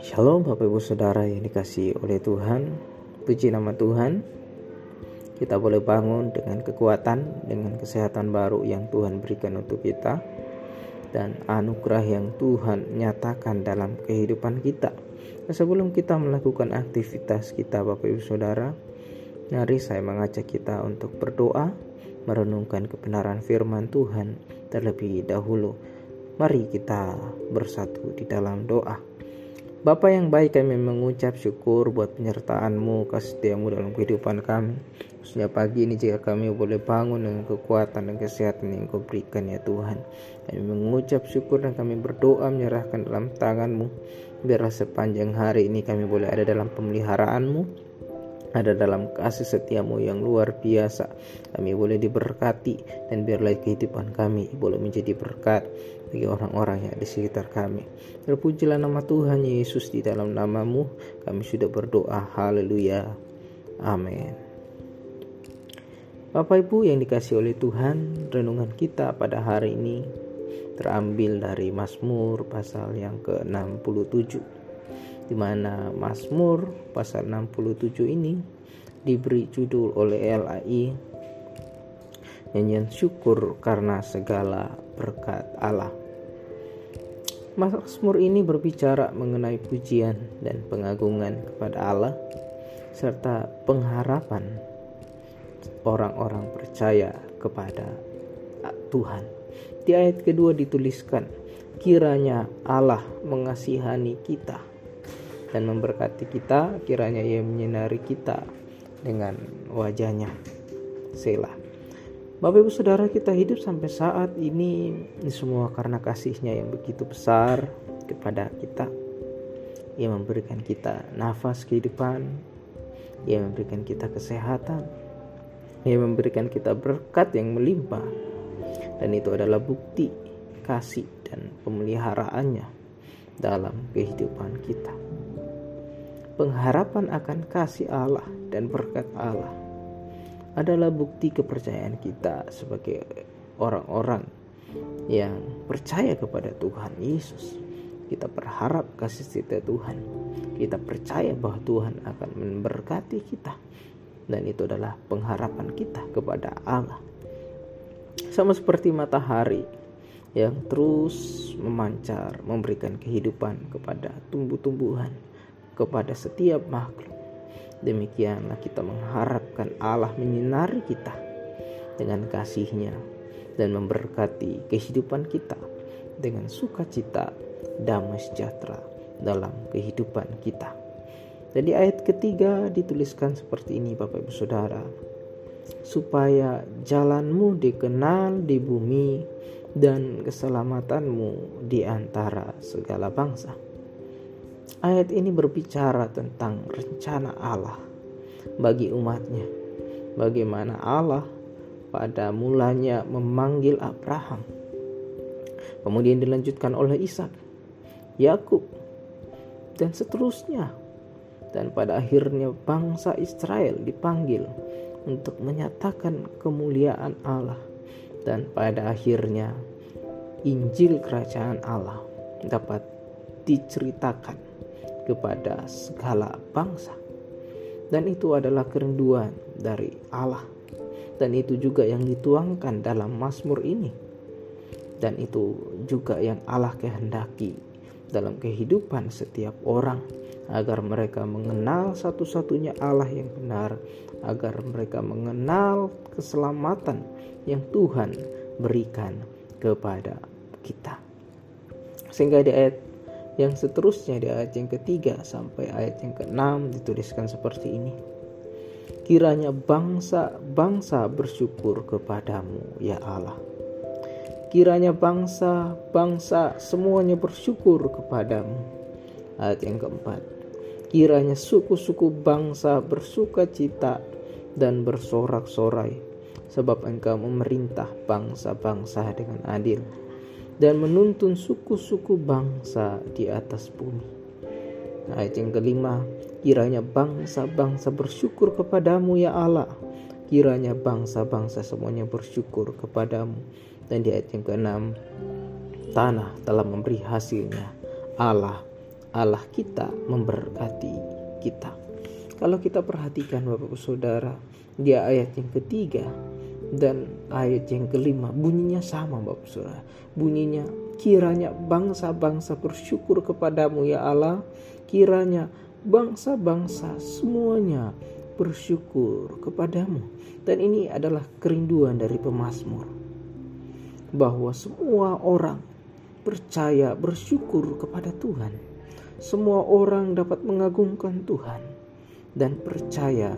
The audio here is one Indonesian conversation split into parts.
Shalom Bapak Ibu Saudara yang dikasih oleh Tuhan. Puji nama Tuhan. Kita boleh bangun dengan kekuatan Dengan kesehatan baru yang Tuhan berikan untuk kita Dan anugerah yang Tuhan nyatakan dalam kehidupan kita. Nah, Sebelum kita melakukan aktivitas kita Bapak Ibu Saudara Mari saya mengajak kita untuk berdoa Merenungkan kebenaran firman Tuhan terlebih dahulu Mari kita bersatu di dalam doa. Bapa yang baik kami mengucap syukur buat penyertaan-Mu, kasih setiamu dalam kehidupan kami. Khususnya pagi ini jika kami boleh bangun dengan kekuatan dan kesehatan yang Kau berikan ya Tuhan. Kami mengucap syukur dan kami berdoa menyerahkan dalam tangan-Mu. Biarlah sepanjang hari ini kami boleh ada dalam pemeliharaan-Mu ada dalam kasih setiamu yang luar biasa. Kami boleh diberkati dan biarlah kehidupan kami boleh menjadi berkat bagi orang-orang yang di sekitar kami. Terpujilah nama Tuhan Yesus di dalam namamu. Kami sudah berdoa. Haleluya. Amin. Bapak Ibu yang dikasih oleh Tuhan, renungan kita pada hari ini terambil dari Mazmur pasal yang ke-67 di mana Mazmur pasal 67 ini diberi judul oleh LAI nyanyian syukur karena segala berkat Allah. Mazmur ini berbicara mengenai pujian dan pengagungan kepada Allah serta pengharapan orang-orang percaya kepada Tuhan. Di ayat kedua dituliskan, kiranya Allah mengasihani kita dan memberkati kita kiranya ia menyinari kita dengan wajahnya. Selah Bapak ibu saudara kita hidup sampai saat ini. Ini semua karena kasihnya yang begitu besar kepada kita. Ia memberikan kita nafas kehidupan. Ia memberikan kita kesehatan. Ia memberikan kita berkat yang melimpah. Dan itu adalah bukti kasih dan pemeliharaannya dalam kehidupan kita pengharapan akan kasih Allah dan berkat Allah adalah bukti kepercayaan kita sebagai orang-orang yang percaya kepada Tuhan Yesus. Kita berharap kasih setia Tuhan. Kita percaya bahwa Tuhan akan memberkati kita. Dan itu adalah pengharapan kita kepada Allah. Sama seperti matahari yang terus memancar, memberikan kehidupan kepada tumbuh-tumbuhan kepada setiap makhluk. Demikianlah kita mengharapkan Allah menyinari kita dengan kasihnya dan memberkati kehidupan kita dengan sukacita, damai sejahtera dalam kehidupan kita. Jadi ayat ketiga dituliskan seperti ini Bapak Ibu Saudara. Supaya jalanmu dikenal di bumi dan keselamatanmu di antara segala bangsa. Ayat ini berbicara tentang rencana Allah bagi umatnya. Bagaimana Allah pada mulanya memanggil Abraham. Kemudian dilanjutkan oleh Ishak, Yakub, dan seterusnya. Dan pada akhirnya bangsa Israel dipanggil untuk menyatakan kemuliaan Allah. Dan pada akhirnya Injil kerajaan Allah dapat diceritakan kepada segala bangsa. Dan itu adalah kerinduan dari Allah. Dan itu juga yang dituangkan dalam Mazmur ini. Dan itu juga yang Allah kehendaki dalam kehidupan setiap orang agar mereka mengenal satu-satunya Allah yang benar, agar mereka mengenal keselamatan yang Tuhan berikan kepada kita. Sehingga di ayat yang seterusnya di ayat yang ketiga sampai ayat yang keenam dituliskan seperti ini. Kiranya bangsa-bangsa bersyukur kepadamu ya Allah. Kiranya bangsa-bangsa semuanya bersyukur kepadamu. Ayat yang keempat. Kiranya suku-suku bangsa bersuka cita dan bersorak-sorai sebab engkau memerintah bangsa-bangsa dengan adil dan menuntun suku-suku bangsa di atas bumi. Ayat yang kelima, kiranya bangsa-bangsa bersyukur kepadamu ya Allah. Kiranya bangsa-bangsa semuanya bersyukur kepadamu. Dan di ayat yang ke-6 tanah telah memberi hasilnya. Allah Allah kita memberkati kita. Kalau kita perhatikan Bapak Saudara, di ayat yang ketiga dan ayat yang kelima bunyinya sama Bapak Saudara. Bunyinya kiranya bangsa-bangsa bersyukur kepadamu ya Allah, kiranya bangsa-bangsa semuanya bersyukur kepadamu. Dan ini adalah kerinduan dari pemazmur bahwa semua orang percaya bersyukur kepada Tuhan. Semua orang dapat mengagungkan Tuhan dan percaya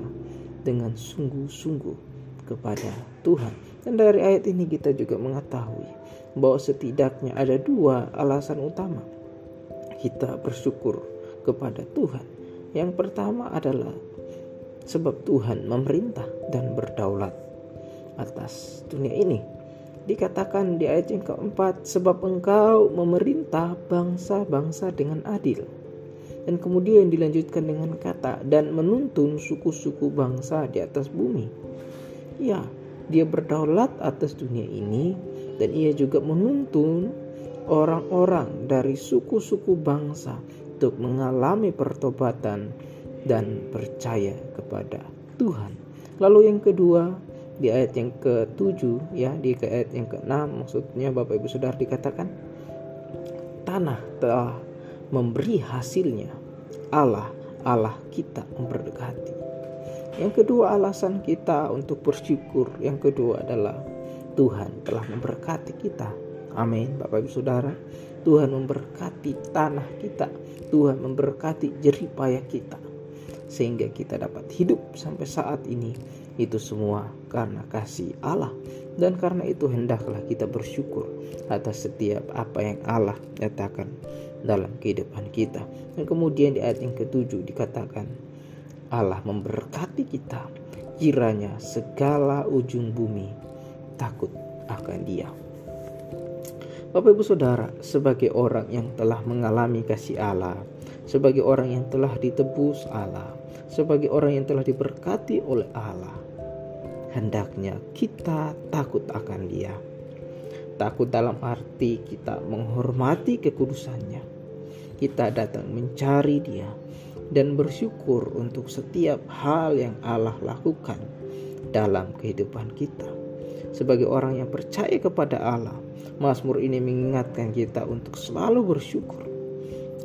dengan sungguh-sungguh kepada Tuhan. Dan dari ayat ini kita juga mengetahui bahwa setidaknya ada dua alasan utama kita bersyukur kepada Tuhan. Yang pertama adalah sebab Tuhan memerintah dan berdaulat atas dunia ini. Dikatakan di ayat yang keempat, sebab engkau memerintah bangsa-bangsa dengan adil. Dan kemudian dilanjutkan dengan kata, dan menuntun suku-suku bangsa di atas bumi. Ya, dia berdaulat atas dunia ini, dan ia juga menuntun orang-orang dari suku-suku bangsa untuk mengalami pertobatan dan percaya kepada Tuhan. Lalu yang kedua, di ayat yang ke-7 ya, di ayat yang ke-6 maksudnya Bapak Ibu Saudara dikatakan tanah telah memberi hasilnya. Allah Allah kita memberkati. Yang kedua alasan kita untuk bersyukur, yang kedua adalah Tuhan telah memberkati kita. Amin, Bapak Ibu Saudara. Tuhan memberkati tanah kita, Tuhan memberkati jeripaya kita. Sehingga kita dapat hidup sampai saat ini. Itu semua karena kasih Allah. Dan karena itu hendaklah kita bersyukur atas setiap apa yang Allah nyatakan dalam kehidupan kita. Dan kemudian di ayat yang ketujuh dikatakan Allah memberkati kita kiranya segala ujung bumi takut akan dia Bapak Ibu Saudara, sebagai orang yang telah mengalami kasih Allah, sebagai orang yang telah ditebus Allah, sebagai orang yang telah diberkati oleh Allah, hendaknya kita takut akan Dia. Takut dalam arti kita menghormati kekudusannya. Kita datang mencari Dia dan bersyukur untuk setiap hal yang Allah lakukan dalam kehidupan kita. Sebagai orang yang percaya kepada Allah, Mazmur ini mengingatkan kita untuk selalu bersyukur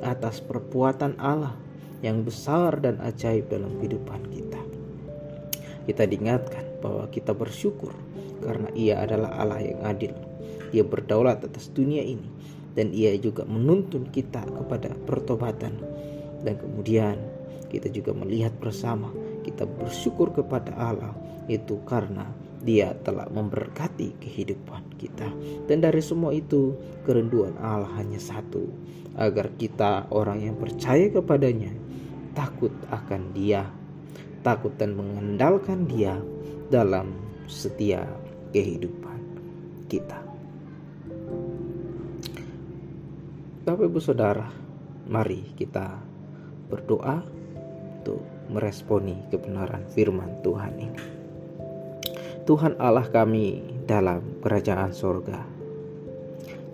atas perbuatan Allah yang besar dan ajaib dalam kehidupan kita. Kita diingatkan bahwa kita bersyukur karena Ia adalah Allah yang adil. Dia berdaulat atas dunia ini dan Ia juga menuntun kita kepada pertobatan. Dan kemudian kita juga melihat bersama kita bersyukur kepada Allah itu karena dia telah memberkati kehidupan kita. Dan dari semua itu, kerinduan Allah hanya satu, agar kita orang yang percaya kepadanya takut akan Dia, takut dan mengandalkan Dia dalam setiap kehidupan kita. Bapak Ibu Saudara, mari kita berdoa untuk meresponi kebenaran firman Tuhan ini. Tuhan Allah kami dalam kerajaan sorga.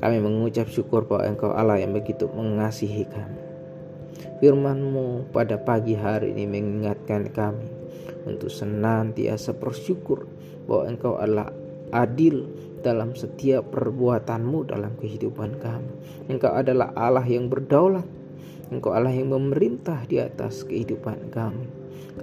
Kami mengucap syukur bahwa Engkau Allah yang begitu mengasihi kami Firman-Mu pada pagi hari ini mengingatkan kami untuk senantiasa bersyukur bahwa Engkau adalah adil dalam setiap perbuatanmu dalam kehidupan kami. Engkau adalah Allah yang berdaulat. Engkau Allah yang memerintah di atas kehidupan kami.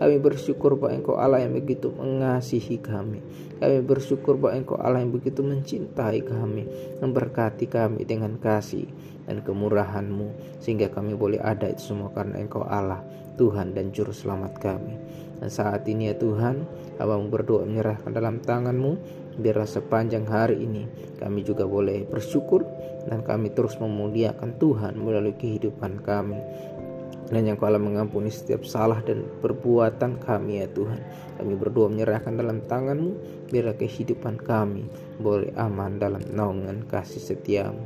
Kami bersyukur bahwa Engkau Allah yang begitu mengasihi kami. Kami bersyukur bahwa Engkau Allah yang begitu mencintai kami, memberkati kami dengan kasih dan kemurahan-Mu sehingga kami boleh ada itu semua karena Engkau Allah, Tuhan dan juru selamat kami. Dan saat ini ya Tuhan, Abang berdoa menyerahkan dalam tangan-Mu, biarlah sepanjang hari ini kami juga boleh bersyukur dan kami terus memuliakan Tuhan melalui kehidupan kami dan yang kau mengampuni setiap salah dan perbuatan kami ya Tuhan. Kami berdoa menyerahkan dalam tanganmu, biarlah kehidupan kami boleh aman dalam naungan kasih setiamu.